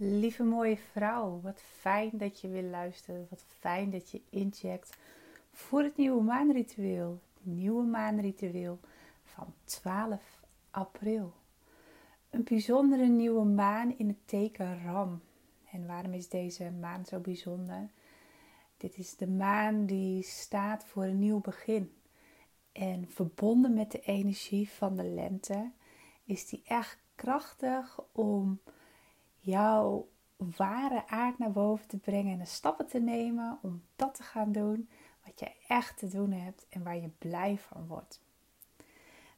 Lieve mooie vrouw, wat fijn dat je weer luistert. Wat fijn dat je incheckt voor het nieuwe maanritueel. Nieuwe maanritueel van 12 april. Een bijzondere nieuwe maan in het teken Ram. En waarom is deze maan zo bijzonder? Dit is de maan die staat voor een nieuw begin. En verbonden met de energie van de lente is die echt krachtig om jouw ware aard naar boven te brengen en de stappen te nemen om dat te gaan doen wat je echt te doen hebt en waar je blij van wordt.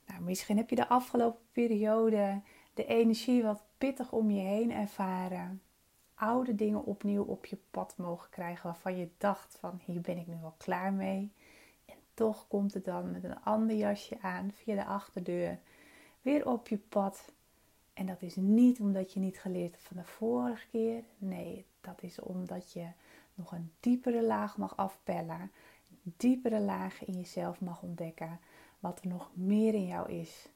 Nou, misschien heb je de afgelopen periode de energie wat pittig om je heen ervaren. Oude dingen opnieuw op je pad mogen krijgen waarvan je dacht van hier ben ik nu wel klaar mee. En toch komt het dan met een ander jasje aan via de achterdeur weer op je pad en dat is niet omdat je niet geleerd hebt van de vorige keer. Nee, dat is omdat je nog een diepere laag mag afpellen. Diepere laag in jezelf mag ontdekken. Wat er nog meer in jou is.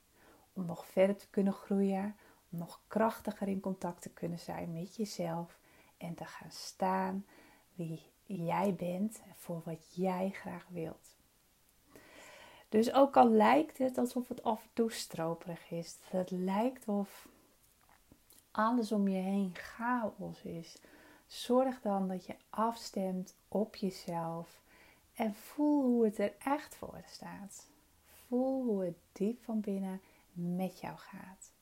Om nog verder te kunnen groeien. Om nog krachtiger in contact te kunnen zijn met jezelf. En te gaan staan wie jij bent. Voor wat jij graag wilt. Dus ook al lijkt het alsof het af en toe stroperig is. Het lijkt of alles om je heen chaos is. Zorg dan dat je afstemt op jezelf en voel hoe het er echt voor staat. Voel hoe het diep van binnen met jou gaat.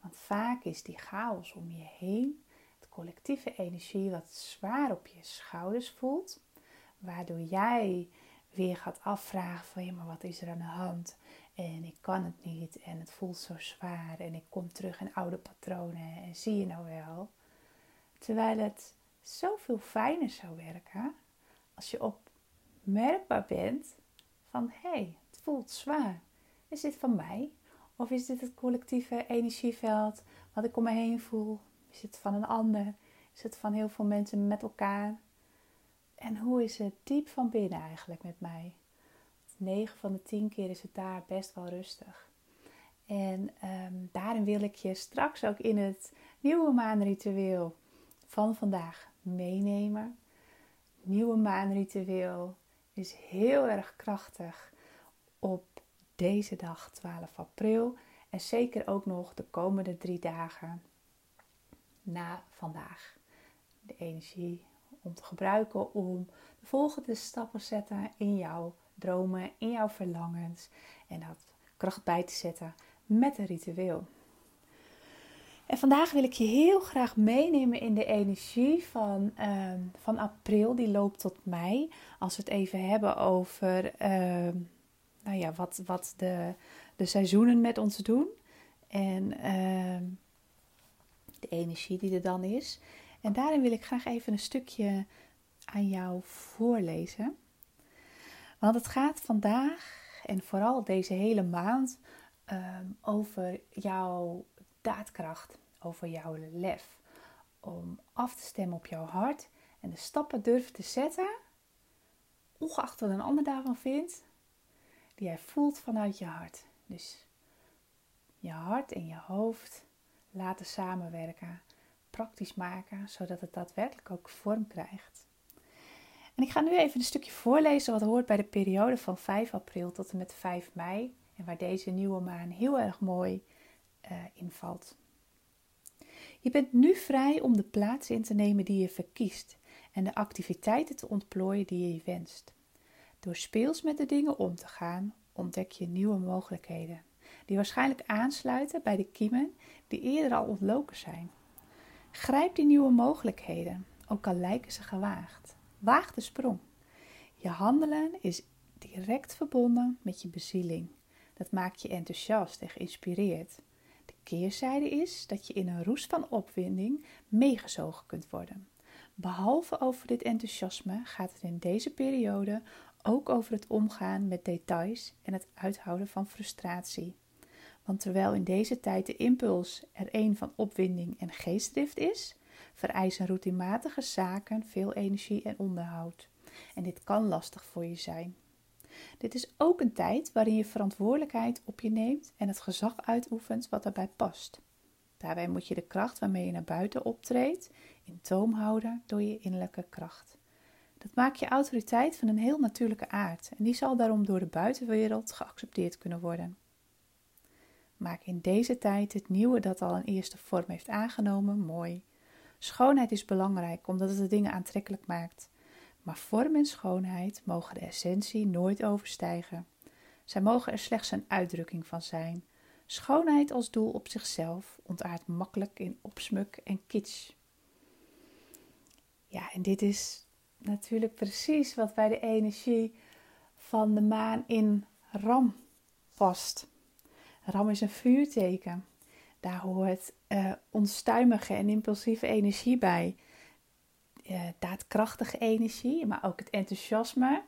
Want vaak is die chaos om je heen, het collectieve energie wat zwaar op je schouders voelt, waardoor jij weer gaat afvragen van ja, maar wat is er aan de hand? En ik kan het niet en het voelt zo zwaar en ik kom terug in oude patronen en zie je nou wel. Terwijl het zoveel fijner zou werken als je opmerkbaar bent van hé, hey, het voelt zwaar. Is dit van mij? Of is dit het collectieve energieveld wat ik om me heen voel? Is het van een ander? Is het van heel veel mensen met elkaar? En hoe is het diep van binnen eigenlijk met mij? 9 van de 10 keer is het daar best wel rustig. En um, daarin wil ik je straks ook in het nieuwe maanritueel van vandaag meenemen. Nieuwe maanritueel is heel erg krachtig op deze dag 12 april. En zeker ook nog de komende drie dagen na vandaag. De energie om te gebruiken om de volgende stappen te zetten in jouw dromen, in jouw verlangens en dat kracht bij te zetten met een ritueel. En vandaag wil ik je heel graag meenemen in de energie van, uh, van april, die loopt tot mei. Als we het even hebben over uh, nou ja, wat, wat de, de seizoenen met ons doen. En uh, de energie die er dan is. En daarin wil ik graag even een stukje aan jou voorlezen. Want het gaat vandaag en vooral deze hele maand ehm, over jouw daadkracht, over jouw lef. Om af te stemmen op jouw hart en de stappen durven te zetten, ongeacht wat een ander daarvan vindt, die jij voelt vanuit je hart. Dus je hart en je hoofd laten samenwerken, praktisch maken, zodat het daadwerkelijk ook vorm krijgt. En ik ga nu even een stukje voorlezen wat hoort bij de periode van 5 april tot en met 5 mei. En waar deze nieuwe maan heel erg mooi uh, invalt. Je bent nu vrij om de plaats in te nemen die je verkiest en de activiteiten te ontplooien die je wenst. Door speels met de dingen om te gaan, ontdek je nieuwe mogelijkheden, die waarschijnlijk aansluiten bij de kiemen die eerder al ontloken zijn. Grijp die nieuwe mogelijkheden, ook al lijken ze gewaagd. Waag de sprong. Je handelen is direct verbonden met je bezieling. Dat maakt je enthousiast en geïnspireerd. De keerzijde is dat je in een roes van opwinding meegezogen kunt worden. Behalve over dit enthousiasme gaat het in deze periode ook over het omgaan met details en het uithouden van frustratie. Want terwijl in deze tijd de impuls er een van opwinding en geestdrift is, vereisen routinematige zaken veel energie en onderhoud. En dit kan lastig voor je zijn. Dit is ook een tijd waarin je verantwoordelijkheid op je neemt en het gezag uitoefent wat daarbij past. Daarbij moet je de kracht waarmee je naar buiten optreedt in toom houden door je innerlijke kracht. Dat maakt je autoriteit van een heel natuurlijke aard en die zal daarom door de buitenwereld geaccepteerd kunnen worden. Maak in deze tijd het nieuwe dat al een eerste vorm heeft aangenomen mooi. Schoonheid is belangrijk omdat het de dingen aantrekkelijk maakt. Maar vorm en schoonheid mogen de essentie nooit overstijgen. Zij mogen er slechts een uitdrukking van zijn. Schoonheid als doel op zichzelf ontaart makkelijk in opsmuk en kitsch. Ja, en dit is natuurlijk precies wat bij de energie van de maan in Ram past. Ram is een vuurteken. Daar hoort uh, onstuimige en impulsieve energie bij. Uh, daadkrachtige energie, maar ook het enthousiasme.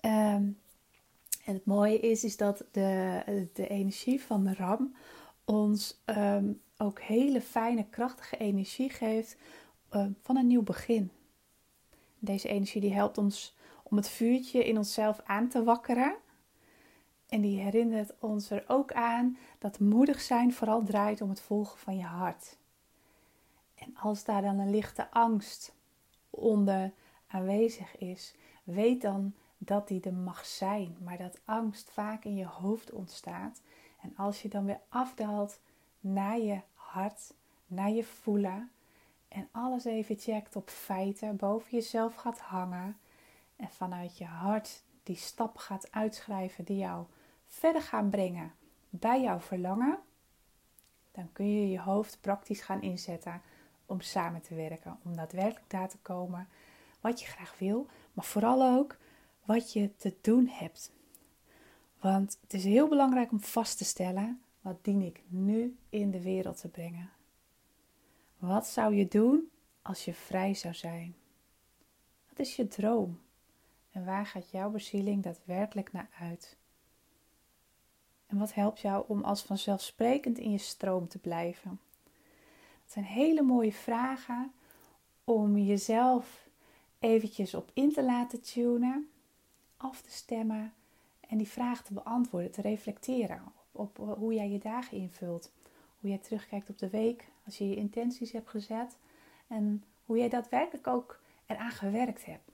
Ehm, en het mooie is, is dat de, de energie van de ram ons ehm, ook hele fijne, krachtige energie geeft ehm, van een nieuw begin. Deze energie die helpt ons om het vuurtje in onszelf aan te wakkeren. En die herinnert ons er ook aan dat moedig zijn vooral draait om het volgen van je hart. En als daar dan een lichte angst onder aanwezig is, weet dan dat die er mag zijn, maar dat angst vaak in je hoofd ontstaat. En als je dan weer afdaalt naar je hart, naar je voelen en alles even checkt op feiten, boven jezelf gaat hangen en vanuit je hart die stap gaat uitschrijven die jou verder gaan brengen bij jouw verlangen, dan kun je je hoofd praktisch gaan inzetten om samen te werken, om daadwerkelijk daar te komen wat je graag wil, maar vooral ook wat je te doen hebt. Want het is heel belangrijk om vast te stellen: wat dien ik nu in de wereld te brengen? Wat zou je doen als je vrij zou zijn? Wat is je droom? En waar gaat jouw bezieling daadwerkelijk naar uit? En wat helpt jou om als vanzelfsprekend in je stroom te blijven? Dat zijn hele mooie vragen om jezelf eventjes op in te laten tunen af te stemmen en die vraag te beantwoorden, te reflecteren op, op hoe jij je dagen invult. Hoe jij terugkijkt op de week als je je intenties hebt gezet en hoe jij daadwerkelijk ook eraan gewerkt hebt.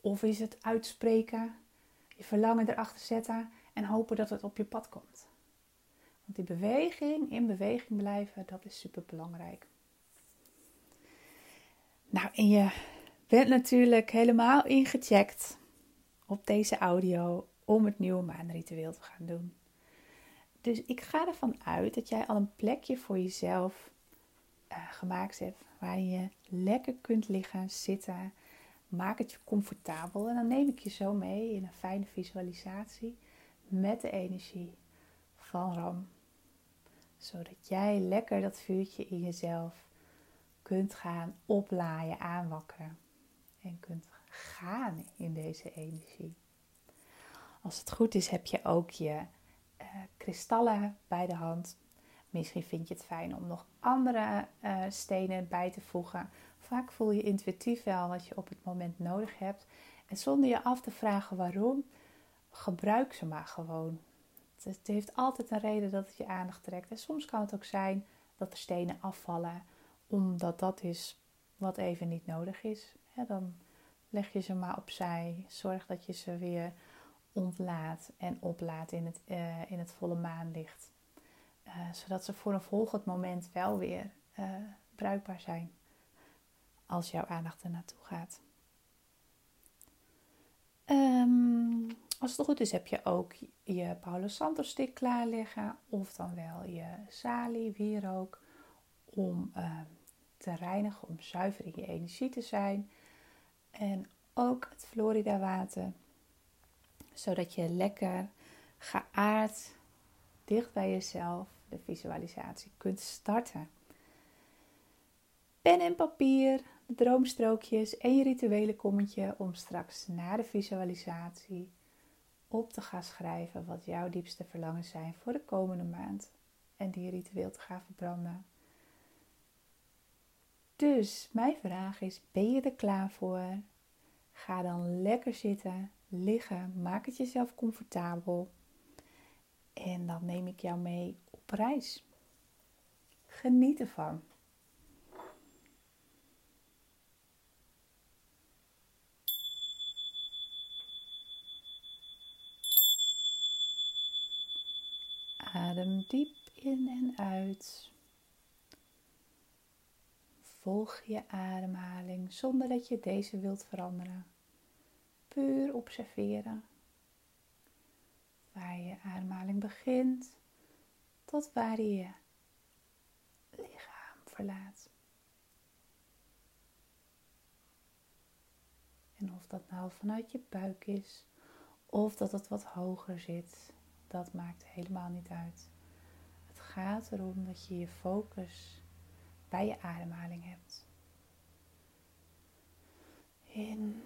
Of is het uitspreken, je verlangen erachter zetten en hopen dat het op je pad komt. Want die beweging, in beweging blijven, dat is super belangrijk. Nou, en je bent natuurlijk helemaal ingecheckt op deze audio om het nieuwe maanritueel te gaan doen. Dus ik ga ervan uit dat jij al een plekje voor jezelf uh, gemaakt hebt waar je lekker kunt liggen, zitten. Maak het je comfortabel en dan neem ik je zo mee in een fijne visualisatie met de energie van Ram. Zodat jij lekker dat vuurtje in jezelf kunt gaan oplaaien, aanwakkeren en kunt gaan in deze energie. Als het goed is, heb je ook je uh, kristallen bij de hand. Misschien vind je het fijn om nog andere uh, stenen bij te voegen. Vaak voel je intuïtief wel wat je op het moment nodig hebt. En zonder je af te vragen waarom, gebruik ze maar gewoon. Het heeft altijd een reden dat het je aandacht trekt. En soms kan het ook zijn dat de stenen afvallen, omdat dat is wat even niet nodig is. dan leg je ze maar opzij. Zorg dat je ze weer ontlaat en oplaat in het, uh, in het volle maanlicht. Uh, zodat ze voor een volgend moment wel weer uh, bruikbaar zijn. Als jouw aandacht er naartoe gaat. Um, als het goed is, heb je ook je Paulo Santos stick klaar liggen. Of dan wel je sali, wierook. Om te reinigen, om zuiver in je energie te zijn. En ook het Florida water. Zodat je lekker geaard dicht bij jezelf de visualisatie kunt starten. Pen en papier, droomstrookjes en je rituele kommetje om straks na de visualisatie op te gaan schrijven wat jouw diepste verlangens zijn voor de komende maand en die ritueel te gaan verbranden. Dus mijn vraag is: ben je er klaar voor? Ga dan lekker zitten, liggen, maak het jezelf comfortabel. En dan neem ik jou mee op reis. Geniet ervan. Adem diep in en uit. Volg je ademhaling zonder dat je deze wilt veranderen. Puur observeren. Waar je ademhaling begint tot waar je je lichaam verlaat. En of dat nou vanuit je buik is of dat het wat hoger zit, dat maakt helemaal niet uit. Gaat erom dat je je focus bij je ademhaling hebt. In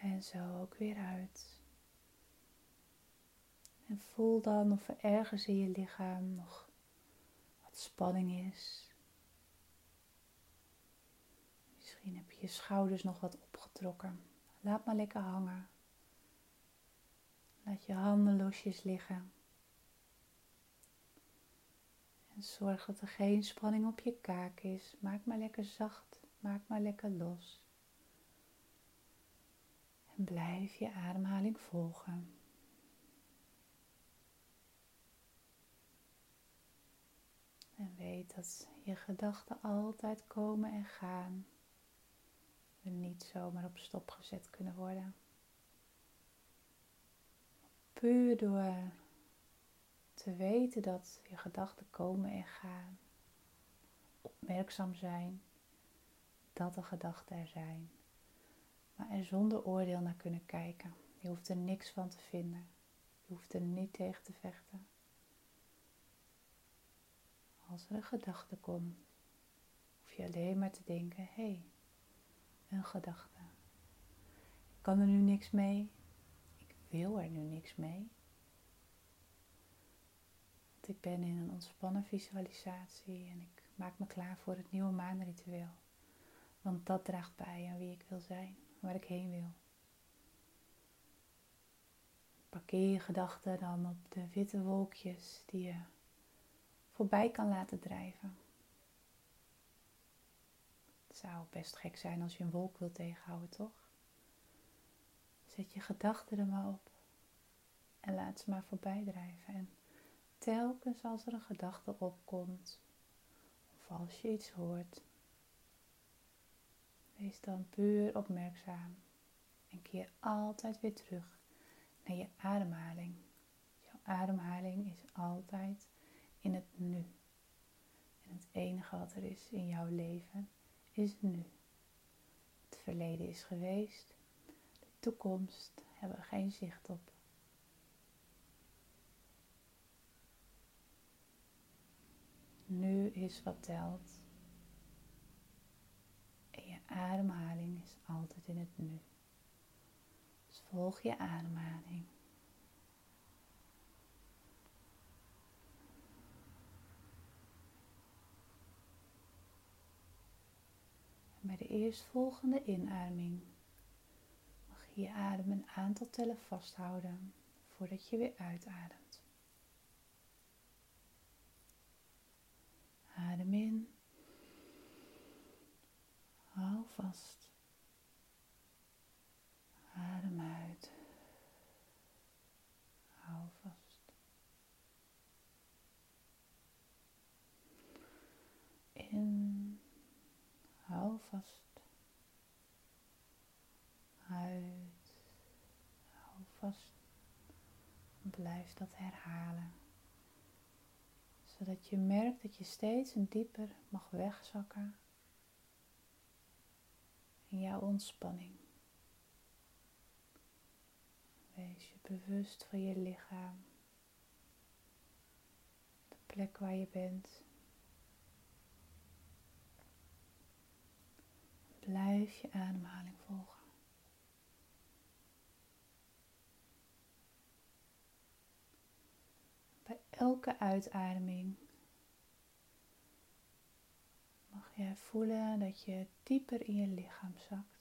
en zo ook weer uit. En voel dan of er ergens in je lichaam nog wat spanning is. Misschien heb je je schouders nog wat opgetrokken. Laat maar lekker hangen. Laat je handen losjes liggen. En zorg dat er geen spanning op je kaak is. Maak maar lekker zacht. Maak maar lekker los. En blijf je ademhaling volgen. En weet dat je gedachten altijd komen en gaan. En niet zomaar op stop gezet kunnen worden. Puur door te weten dat je gedachten komen en gaan. Opmerkzaam zijn dat de gedachten er zijn. Maar er zonder oordeel naar kunnen kijken. Je hoeft er niks van te vinden. Je hoeft er niet tegen te vechten. Als er een gedachte komt, hoef je alleen maar te denken: hé, hey, een gedachte. Ik kan er nu niks mee. Ik wil er nu niks mee. Ik ben in een ontspannen visualisatie en ik maak me klaar voor het nieuwe maanritueel. Want dat draagt bij aan wie ik wil zijn, waar ik heen wil. Parkeer je gedachten dan op de witte wolkjes die je voorbij kan laten drijven. Het zou best gek zijn als je een wolk wilt tegenhouden, toch? Zet je gedachten er maar op en laat ze maar voorbij drijven. En telkens als er een gedachte opkomt, of als je iets hoort, wees dan puur opmerkzaam en keer altijd weer terug naar je ademhaling. Jouw ademhaling is altijd in het nu. En het enige wat er is in jouw leven is nu. Het verleden is geweest, de toekomst hebben we geen zicht op. Nu is wat telt. En je ademhaling is altijd in het nu. Dus volg je ademhaling. bij de eerstvolgende inademing mag je je adem een aantal tellen vasthouden voordat je weer uitademt. Adem in. Hou vast. Adem uit. Hou vast. In. Hou vast. Uit. Hou vast. Blijf dat herhalen. Zodat je merkt dat je steeds dieper mag wegzakken in jouw ontspanning. Wees je bewust van je lichaam. De plek waar je bent. Blijf je ademhaling volgen. Bij elke uitademing mag jij voelen dat je dieper in je lichaam zakt.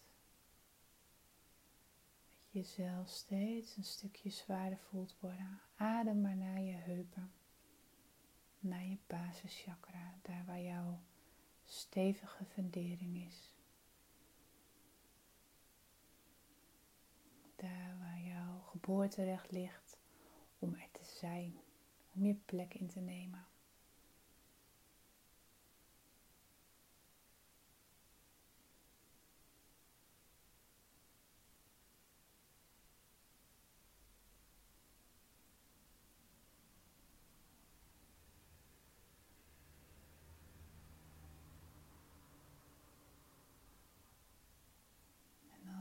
Dat je jezelf steeds een stukje zwaarder voelt worden. Adem maar naar je heupen, naar je basischakra, daar waar jouw stevige fundering is. Daar waar jouw geboorterecht ligt om er te zijn, je plek in te nemen.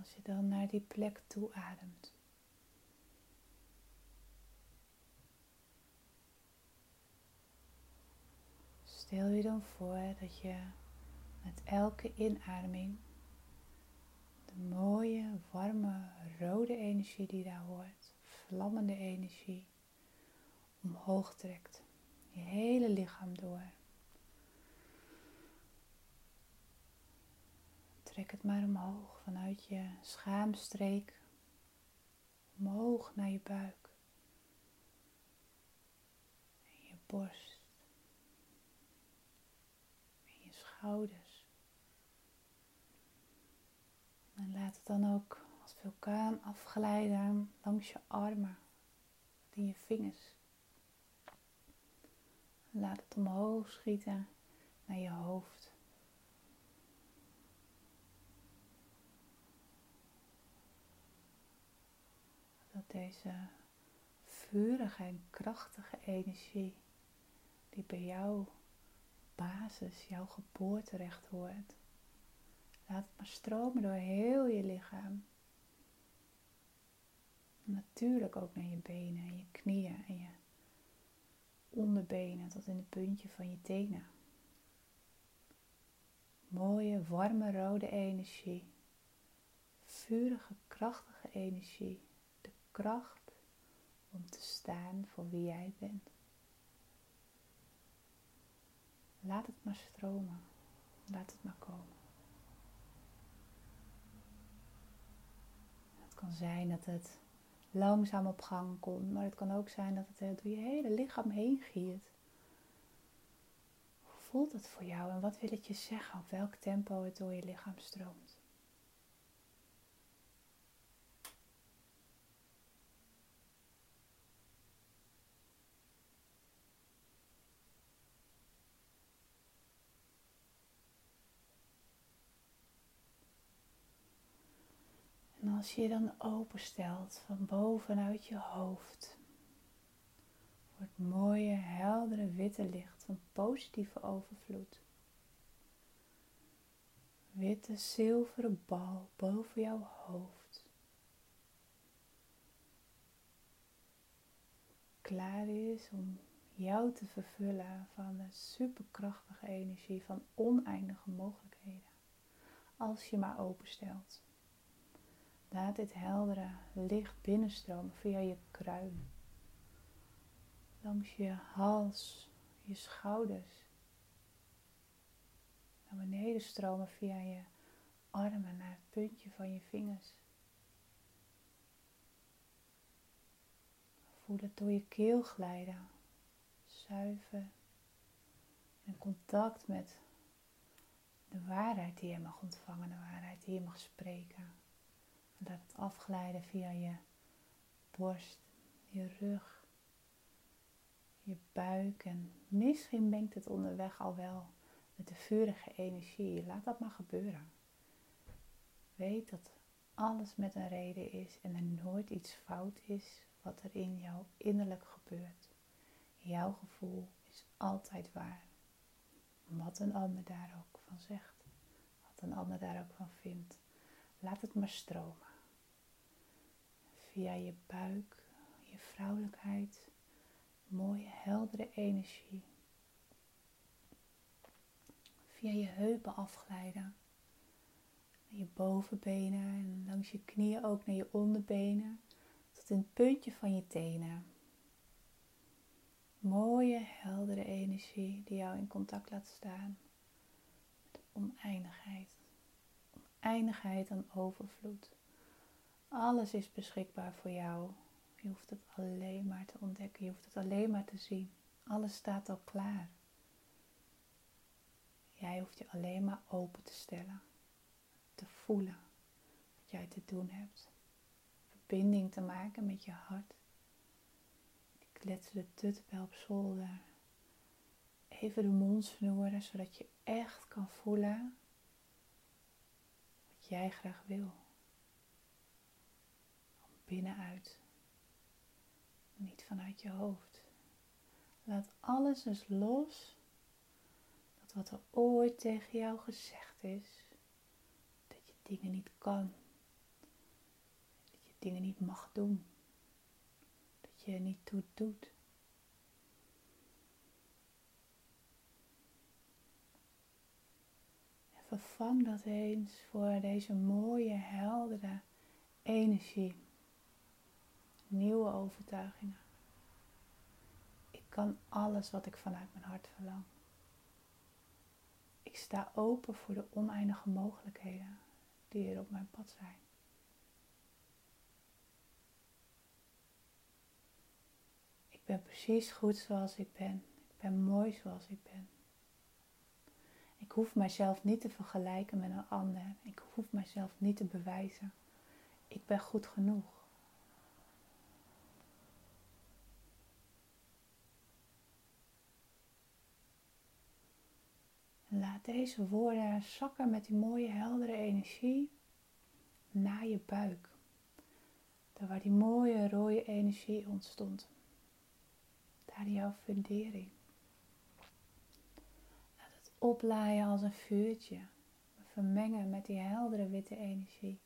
als je dan naar die plek toe ademt. Stel je dan voor dat je met elke inademing de mooie, warme, rode energie die daar hoort, vlammende energie, omhoog trekt. Je hele lichaam door. Trek het maar omhoog vanuit je schaamstreek. Omhoog naar je buik. En je borst. En je En laat het dan ook als vulkaan afglijden langs je armen. In je vingers. Laat het omhoog schieten naar je hoofd. dat deze vurige en krachtige energie die bij jouw basis, jouw geboorterecht hoort, laat het maar stromen door heel je lichaam. Natuurlijk ook naar je benen en je knieën en je onderbenen tot in het puntje van je tenen. Mooie, warme, rode energie. Vurige, krachtige energie kracht om te staan voor wie jij bent. Laat het maar stromen. Laat het maar komen. Het kan zijn dat het langzaam op gang komt, maar het kan ook zijn dat het door je hele lichaam heen giert. Hoe voelt het voor jou en wat wil het je zeggen op welk tempo het door je lichaam stroomt? Als je je dan openstelt van bovenuit je hoofd, het mooie, heldere, witte licht van positieve overvloed. Witte, zilveren bal boven jouw hoofd. Klaar is om jou te vervullen van de superkrachtige energie van oneindige mogelijkheden. Als je maar openstelt. Laat dit heldere licht binnenstromen via je kruin, langs je hals, je schouders, naar beneden stromen via je armen naar het puntje van je vingers. Voel het door je keel glijden, zuiver, in contact met de waarheid die je mag ontvangen, de waarheid die je mag spreken. Laat het afglijden via je borst, je rug, je buik. En misschien mengt het onderweg al wel met de vurige energie. Laat dat maar gebeuren. Weet dat alles met een reden is en er nooit iets fout is wat er in jou innerlijk gebeurt. Jouw gevoel is altijd waar. Wat een ander daar ook van zegt, wat een ander daar ook van vindt. Laat het maar stromen. Via je buik, je vrouwelijkheid, mooie heldere energie. Via je heupen afglijden. Naar je bovenbenen en langs je knieën ook naar je onderbenen. Tot in het puntje van je tenen. Mooie heldere energie die jou in contact laat staan met oneindigheid eindigheid en overvloed. Alles is beschikbaar voor jou. Je hoeft het alleen maar te ontdekken. Je hoeft het alleen maar te zien. Alles staat al klaar. Jij hoeft je alleen maar open te stellen, te voelen wat jij te doen hebt. Verbinding te maken met je hart. Die kletsende tutbel op zolder. Even de mond snoeren, zodat je echt kan voelen wat jij graag wil. Binnenuit, niet vanuit je hoofd. Laat alles dus los wat er ooit tegen jou gezegd is. Dat je dingen niet kan. Dat je dingen niet mag doen. Dat je er niet toe doet. Vervang dat eens voor deze mooie, heldere energie. Nieuwe overtuigingen. Ik kan alles wat ik vanuit mijn hart verlang. Ik sta open voor de oneindige mogelijkheden die er op mijn pad zijn. Ik ben precies goed zoals ik ben. Ik ben mooi zoals ik ben. Ik hoef mijzelf niet te vergelijken met een ander. Ik hoef mijzelf niet te bewijzen. Ik ben goed genoeg. Laat deze woorden zakken met die mooie heldere energie naar je buik. Daar waar die mooie rode energie ontstond. Daar jouw fundering. Laat het oplaaien als een vuurtje. Vermengen met die heldere witte energie.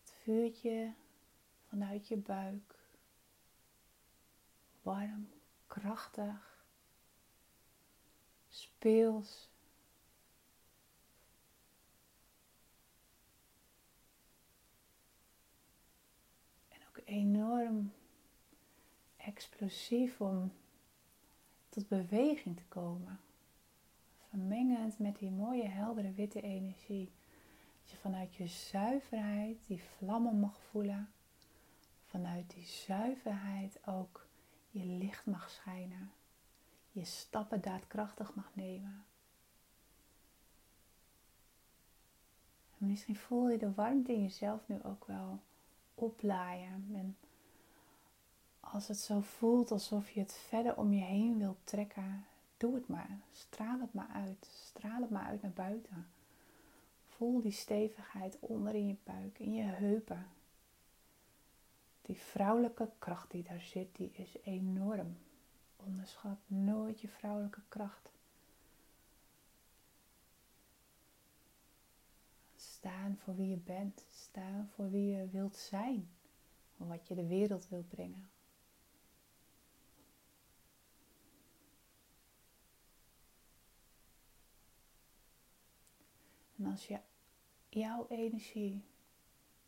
Het vuurtje vanuit je buik. Warm, krachtig speels. En ook enorm explosief om tot beweging te komen. Vermengend met die mooie heldere witte energie. Dat je vanuit je zuiverheid die vlammen mag voelen. Vanuit die zuiverheid ook je licht mag schijnen je stappen daadkrachtig mag nemen. En misschien voel je de warmte in jezelf nu ook wel oplaaien. En als het zo voelt alsof je het verder om je heen wilt trekken, doe het maar. Straal het maar uit. Straal het maar uit naar buiten. Voel die stevigheid onder in je buik, in je heupen. Die vrouwelijke kracht die daar zit, die is enorm. Onderschat nooit je vrouwelijke kracht. Staan voor wie je bent. Staan voor wie je wilt zijn. Wat je de wereld wilt brengen. En als je jouw energie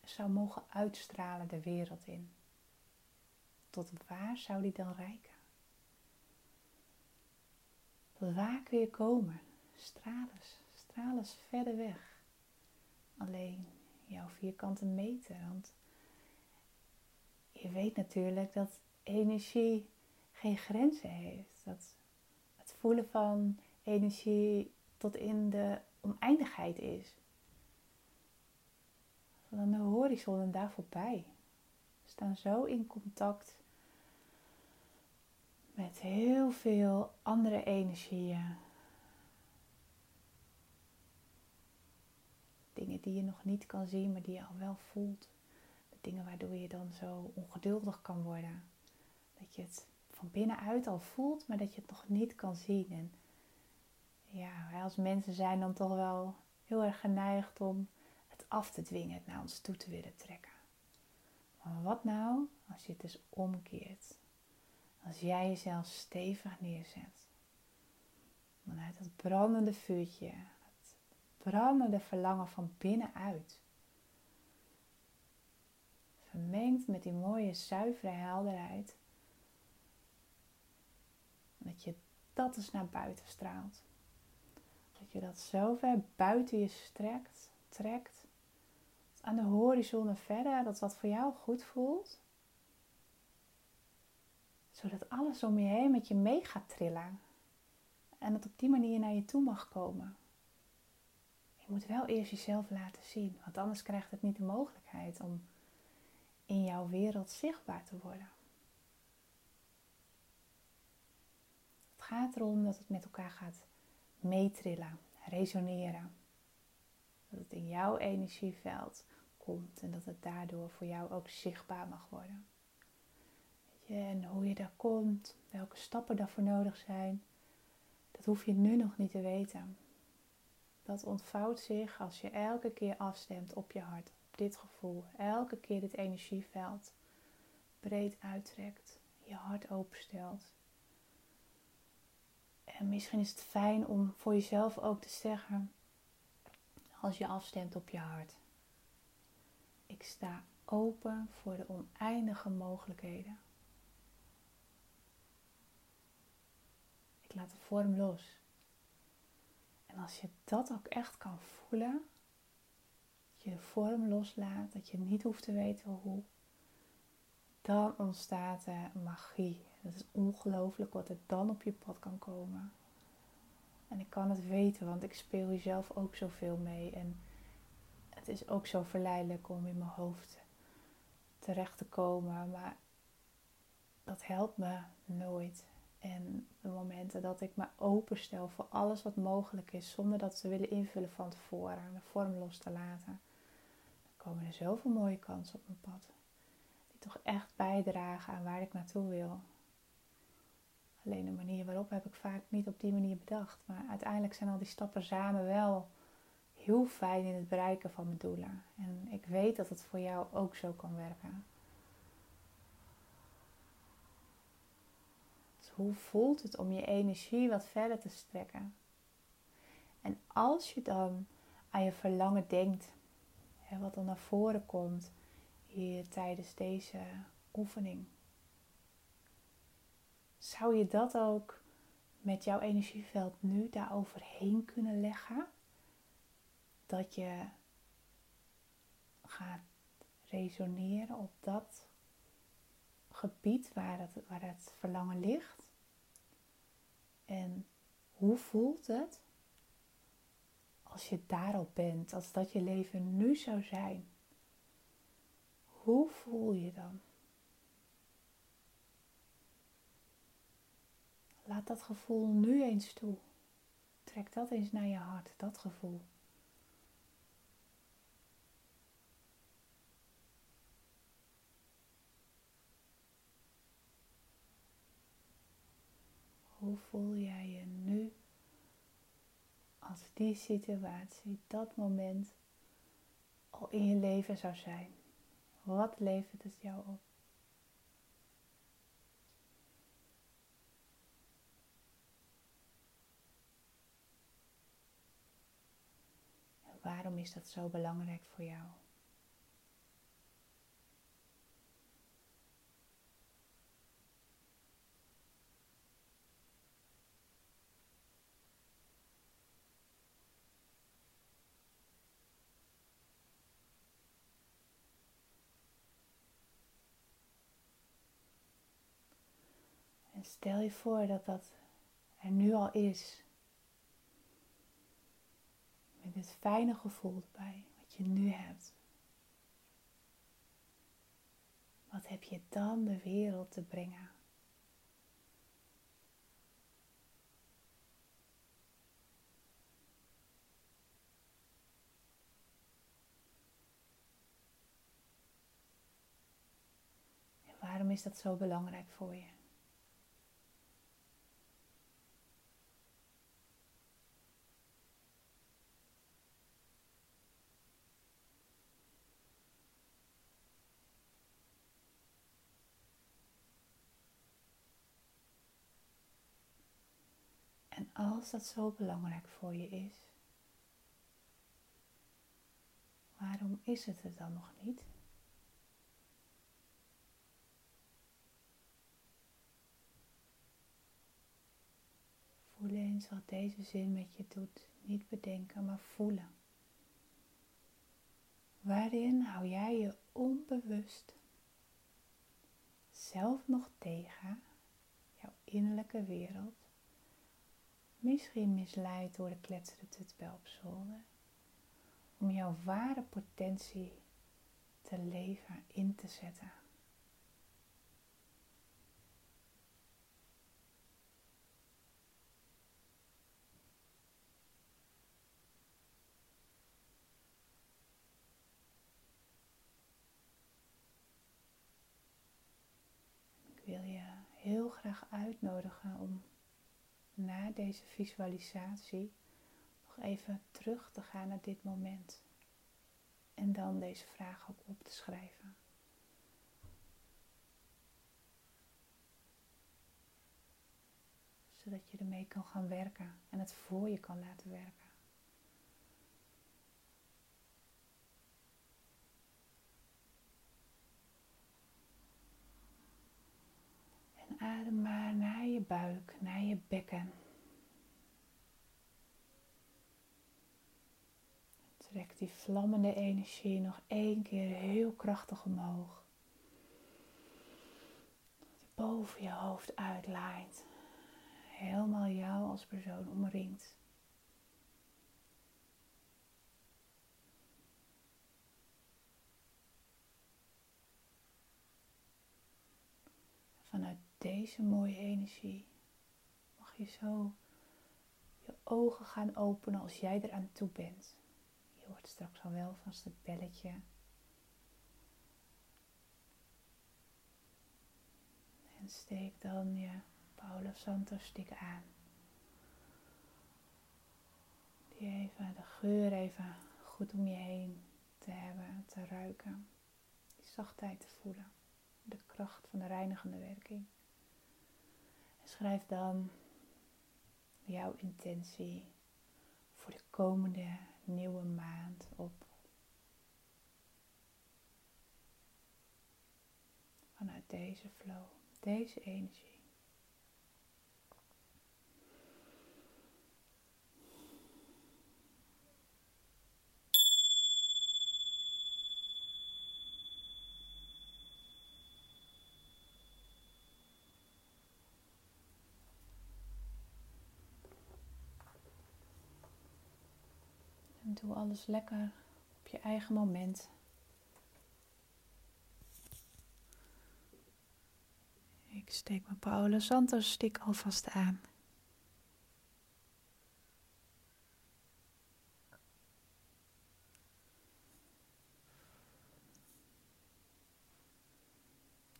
zou mogen uitstralen de wereld in, tot waar zou die dan rijken? Waar kun je komen? Stralens, stralens verder weg. Alleen jouw vierkante meter. Want je weet natuurlijk dat energie geen grenzen heeft. Dat het voelen van energie tot in de oneindigheid is. Van de horizon en daar voorbij. We staan zo in contact met heel veel andere energieën. Dingen die je nog niet kan zien, maar die je al wel voelt. Dingen waardoor je dan zo ongeduldig kan worden. Dat je het van binnenuit al voelt, maar dat je het nog niet kan zien. En ja, wij als mensen zijn dan toch wel heel erg geneigd om het af te dwingen, het naar ons toe te willen trekken. Maar wat nou als je het dus omkeert? Als jij jezelf stevig neerzet. Vanuit het brandende vuurtje. Het brandende verlangen van binnenuit. Vermengd met die mooie zuivere helderheid. Dat je dat eens naar buiten straalt. Dat je dat zo ver buiten je strekt, trekt. Aan de horizon en verder, dat wat voor jou goed voelt Zodat alles om je heen met je mee gaat trillen. En het op die manier naar je toe mag komen. Je moet wel eerst jezelf laten zien, want anders krijgt het niet de mogelijkheid om in jouw wereld zichtbaar te worden. Het gaat erom dat het met elkaar gaat meetrillen, resoneren. Dat het in jouw energieveld komt en dat het daardoor voor jou ook zichtbaar mag worden. En hoe je daar komt, welke stappen daarvoor nodig zijn, dat hoef je nu nog niet te weten. Dat ontvouwt zich als je elke keer afstemt op je hart, op dit gevoel. Elke keer dit energieveld breed uittrekt, je hart openstelt. En misschien is het fijn om voor jezelf ook te zeggen, als je afstemt op je hart. Ik sta open voor de oneindige mogelijkheden. Ik laat de vorm los. En als je dat ook echt kan voelen, dat je de vorm loslaat, dat je niet hoeft te weten hoe, dan ontstaat er magie. Het is ongelooflijk wat er dan op je pad kan komen. En ik kan het weten, want ik speel hier zelf ook zoveel mee. En het is ook zo verleidelijk om in mijn hoofd terecht te komen. Maar dat helpt me nooit. En de momenten dat ik me openstel voor alles wat mogelijk is, zonder dat ze willen invullen van tevoren en de vorm los te laten, dan komen er zoveel mooie kansen op mijn pad. Die toch echt bijdragen aan waar ik naartoe wil. Alleen de manier waarop heb ik vaak niet op die manier bedacht. Maar uiteindelijk zijn al die stappen samen wel heel fijn in het bereiken van mijn doelen. En ik weet dat het voor jou ook zo kan werken. Hoe voelt het om je energie wat verder te strekken? En als je dan aan je verlangen denkt, hè, wat dan naar voren komt hier tijdens deze oefening zou je dat ook met jouw energieveld nu daaroverheen kunnen leggen? Dat je gaat resoneren op dat gebied waar het, waar het verlangen ligt. En hoe voelt het als je daarop bent, als dat je leven nu zou zijn? Hoe voel je dan? Laat dat gevoel nu eens toe. Trek dat eens naar je hart, dat gevoel. Hoe voel jij je nu als die situatie, dat moment al in je leven zou zijn? Wat levert het jou op? Waarom is dat zo belangrijk voor jou? Stel je voor dat dat er nu al is. Met dit fijne gevoel erbij, wat je nu hebt. Wat heb je dan de wereld te brengen? En waarom is dat zo belangrijk voor je? Als dat zo belangrijk voor je is, waarom is het er dan nog niet? Voel eens wat deze zin met je doet. Niet bedenken, maar voelen. Waarin hou jij je onbewust zelf nog tegen jouw innerlijke wereld, misschien misleid door de kletsende tutbel op zolder, om jouw ware potentie te leven in te zetten. wil je heel graag uitnodigen om na deze visualisatie nog even terug te gaan naar dit moment. En dan deze vraag ook op te schrijven. Zodat je ermee kan gaan werken en het voor je kan laten werken. Adem maar naar je buik, naar je bekken. Trek die vlammende energie nog één keer heel krachtig omhoog. Boven je hoofd uitlaait. Helemaal jou als persoon omringt. Vanuit deze mooie energie mag je zo je ogen gaan openen als jij eraan toe bent. Je hoort straks al wel vast het belletje. En steek dan je Paolo Santos stick aan. Die even de geur even goed om je heen te hebben, te ruiken. Die zachtheid te voelen. De kracht van de reinigende werking. Schrijf dan jouw intentie voor de komende nieuwe maand op. Vanuit deze flow, deze energie. Doe alles lekker op je eigen moment. Ik steek mijn Paolo Santos stick alvast aan.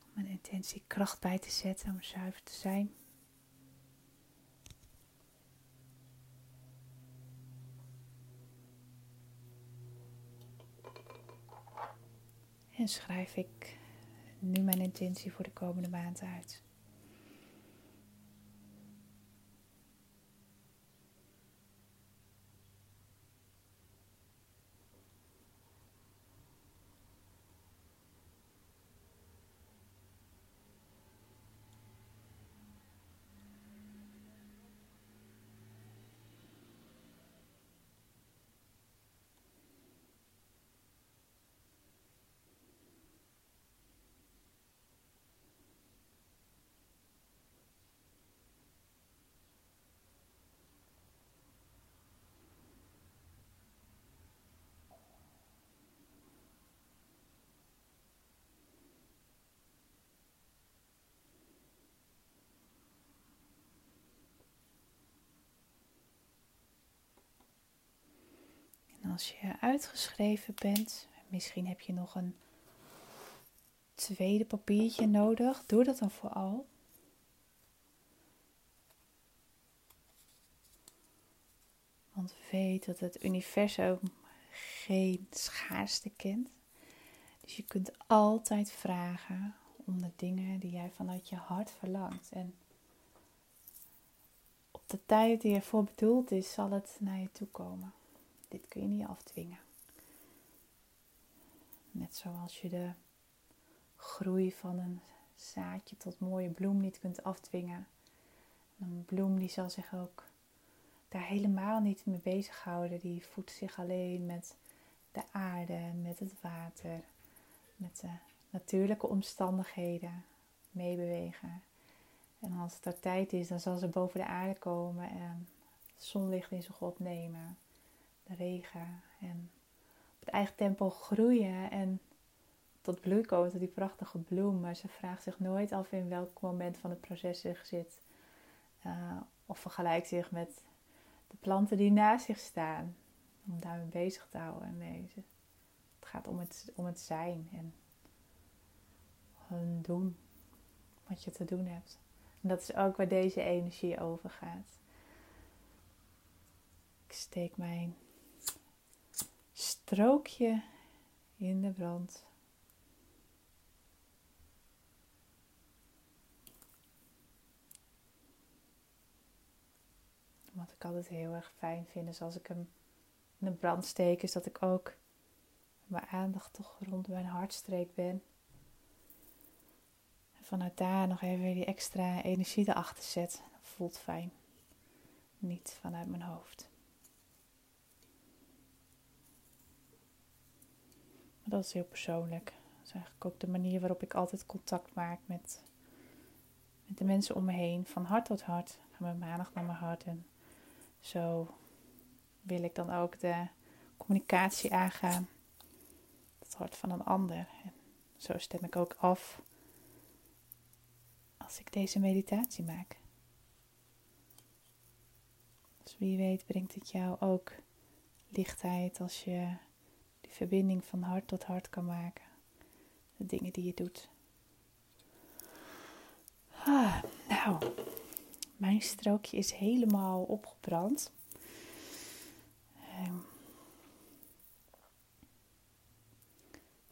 Om mijn intentie kracht bij te zetten om zuiver te zijn. En schrijf ik nu mijn intentie voor de komende maand uit. Als je uitgeschreven bent, misschien heb je nog een tweede papiertje nodig, doe dat dan vooral. Want weet dat het universum geen schaarste kent. Dus je kunt altijd vragen om de dingen die jij vanuit je hart verlangt. En op de tijd die ervoor bedoeld is, zal het naar je toe komen. Dit kun je niet afdwingen. Net zoals je de groei van een zaadje tot mooie bloem niet kunt afdwingen. Een bloem die zal zich ook daar helemaal niet mee bezighouden. Die voedt zich alleen met de aarde, met het water, met de natuurlijke omstandigheden meebewegen. En als het er tijd is, dan zal ze boven de aarde komen en zonlicht in zich opnemen. De regen. En op het eigen tempo groeien en tot bloei komen, tot die prachtige bloem. Maar ze vraagt zich nooit af in welk moment van het proces zich zit. Uh, of vergelijkt zich met de planten die naast zich staan. Om daarmee bezig te houden. Nee, het gaat om het, om het zijn en gewoon doen wat je te doen hebt. En dat is ook waar deze energie over gaat. Ik steek mijn strookje in de brand. Wat ik altijd heel erg fijn vind is als ik hem in de brand steek, is dat ik ook mijn aandacht toch rond mijn hartstreek ben. En vanuit daar nog even die extra energie erachter zet. Dat voelt fijn. Niet vanuit mijn hoofd. Dat is heel persoonlijk. Dat is eigenlijk ook de manier waarop ik altijd contact maak met, met de mensen om me heen. Van hart tot hart. Van mijn maandag naar mijn hart. En zo wil ik dan ook de communicatie aangaan. Het hart van een ander. En zo stem ik ook af als ik deze meditatie maak. Dus wie weet brengt het jou ook lichtheid als je verbinding van hart tot hart kan maken. De dingen die je doet. Ah, nou, mijn strookje is helemaal opgebrand.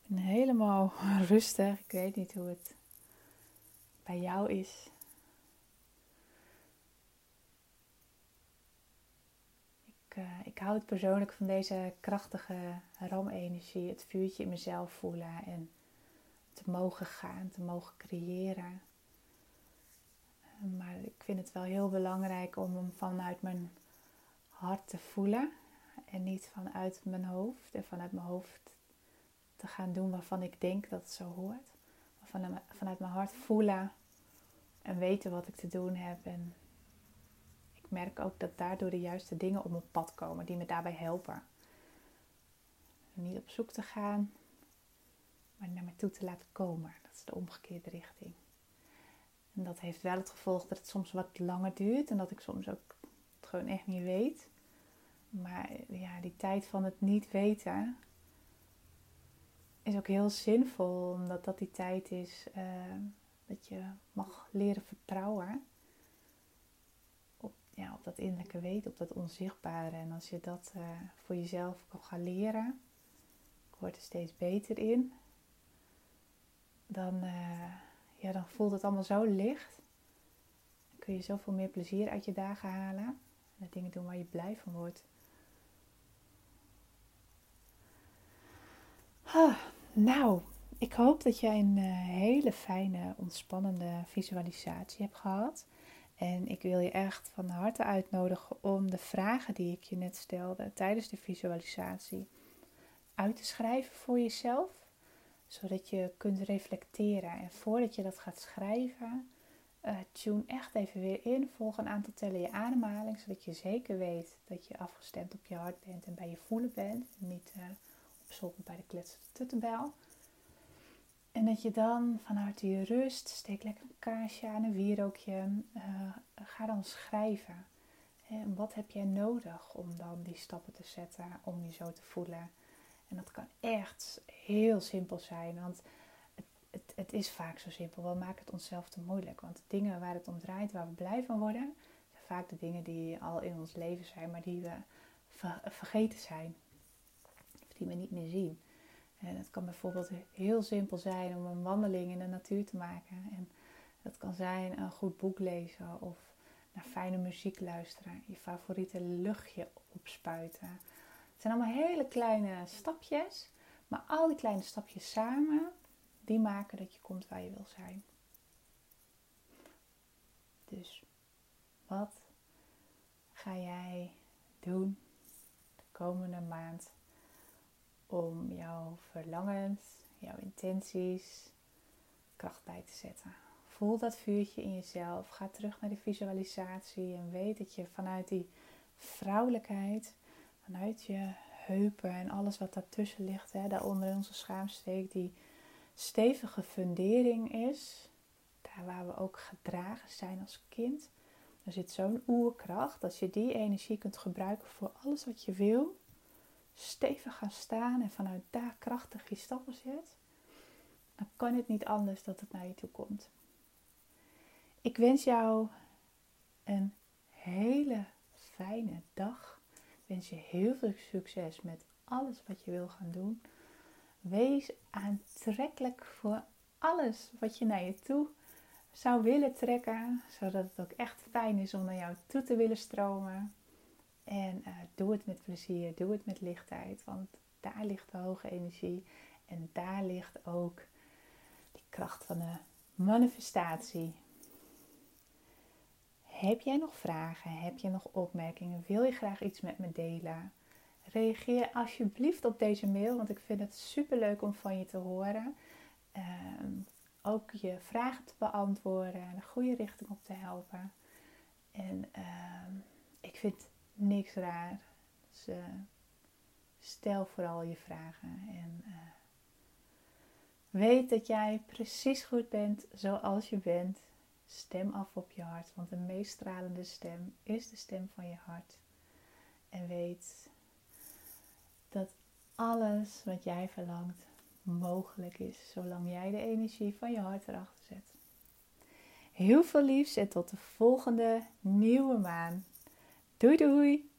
Ben helemaal rustig. Ik weet niet hoe het bij jou is. Ik, uh, ik hou het persoonlijk van deze krachtige ramenergie. Het vuurtje in mezelf voelen en te mogen gaan, te mogen creëren. Maar ik vind het wel heel belangrijk om hem vanuit mijn hart te voelen. En niet vanuit mijn hoofd. En vanuit mijn hoofd te gaan doen waarvan ik denk dat het zo hoort. Maar vanuit mijn hart voelen en weten wat ik te doen heb. En ik merk ook dat daardoor de juiste dingen op mijn pad komen die me daarbij helpen. Niet op zoek te gaan, maar naar me toe te laten komen. Dat is de omgekeerde richting. En dat heeft wel het gevolg dat het soms wat langer duurt en dat ik soms ook het gewoon echt niet weet. Maar ja, die tijd van het niet weten is ook heel zinvol, omdat dat die tijd is uh, dat je mag leren vertrouwen ja, op dat innerlijke weten, op dat onzichtbare. En als je dat uh, voor jezelf kan gaan leren, ik word er steeds beter in, dan. Uh, ja, dan voelt het allemaal zo licht. Dan kun je zoveel meer plezier uit je dagen halen. En de dingen doen waar je blij van wordt. Ah, nou, ik hoop dat jij een uh, hele fijne, ontspannende visualisatie hebt gehad. En ik wil je echt van harte uitnodigen om de vragen die ik je net stelde tijdens de visualisatie uit te schrijven voor jezelf zodat je kunt reflecteren. En voordat je dat gaat schrijven, uh, tune echt even weer in. Volg een aantal tellen je ademhaling, zodat je zeker weet dat je afgestemd op je hart bent en bij je voelen bent. En niet uh, op zolder bij de kletsende tuttenbel. En dat je dan vanuit je rust, steek lekker een kaarsje aan, een wierookje, uh, ga dan schrijven. En wat heb jij nodig om dan die stappen te zetten, om je zo te voelen? En dat kan echt heel simpel zijn, want het, het, het is vaak zo simpel. We maken het onszelf te moeilijk. Want de dingen waar het om draait, waar we blij van worden, zijn vaak de dingen die al in ons leven zijn, maar die we vergeten zijn. Of die we niet meer zien. En het kan bijvoorbeeld heel simpel zijn om een wandeling in de natuur te maken. En dat kan zijn een goed boek lezen of naar fijne muziek luisteren. Je favoriete luchtje opspuiten. Het zijn allemaal hele kleine stapjes. Maar al die kleine stapjes samen, die maken dat je komt waar je wil zijn. Dus wat ga jij doen de komende maand om jouw verlangens, jouw intenties kracht bij te zetten? Voel dat vuurtje in jezelf. Ga terug naar de visualisatie en weet dat je vanuit die vrouwelijkheid, vanuit je heupen en alles wat daartussen ligt, hè, daaronder onze schaamsteek, die stevige fundering is, daar waar we ook gedragen zijn als kind. Er zit zo'n oerkracht, als je die energie kunt gebruiken voor alles wat je wil, stevig gaan staan en vanuit daar krachtig je stappen zet, dan kan het niet anders dat het naar je toe komt. Ik wens jou een hele fijne dag. Ik wens je heel veel succes met alles wat je wil gaan doen. Wees aantrekkelijk voor alles wat je naar je toe zou willen trekken, zodat het ook echt fijn is om naar jou toe te willen stromen. En uh, doe het met plezier, doe het met lichtheid, want daar ligt de hoge energie en daar ligt ook die kracht van de manifestatie. Heb jij nog vragen? Heb je nog opmerkingen? Wil je graag iets met me delen? Reageer alsjeblieft op deze mail, want ik vind het super leuk om van je te horen. Ehm, ook je vragen te beantwoorden en de goede richting op te helpen. En ehm, ik vind niks raar. Dus uh, stel vooral je vragen en uh, weet dat jij precies goed bent zoals je bent. Stem af op je hart, want de meest stralende stem is de stem van je hart. En weet dat alles wat jij verlangt mogelijk is, zolang jij de energie van je hart erachter zet. Heel veel liefs en tot de volgende nieuwe maan. Doei doei!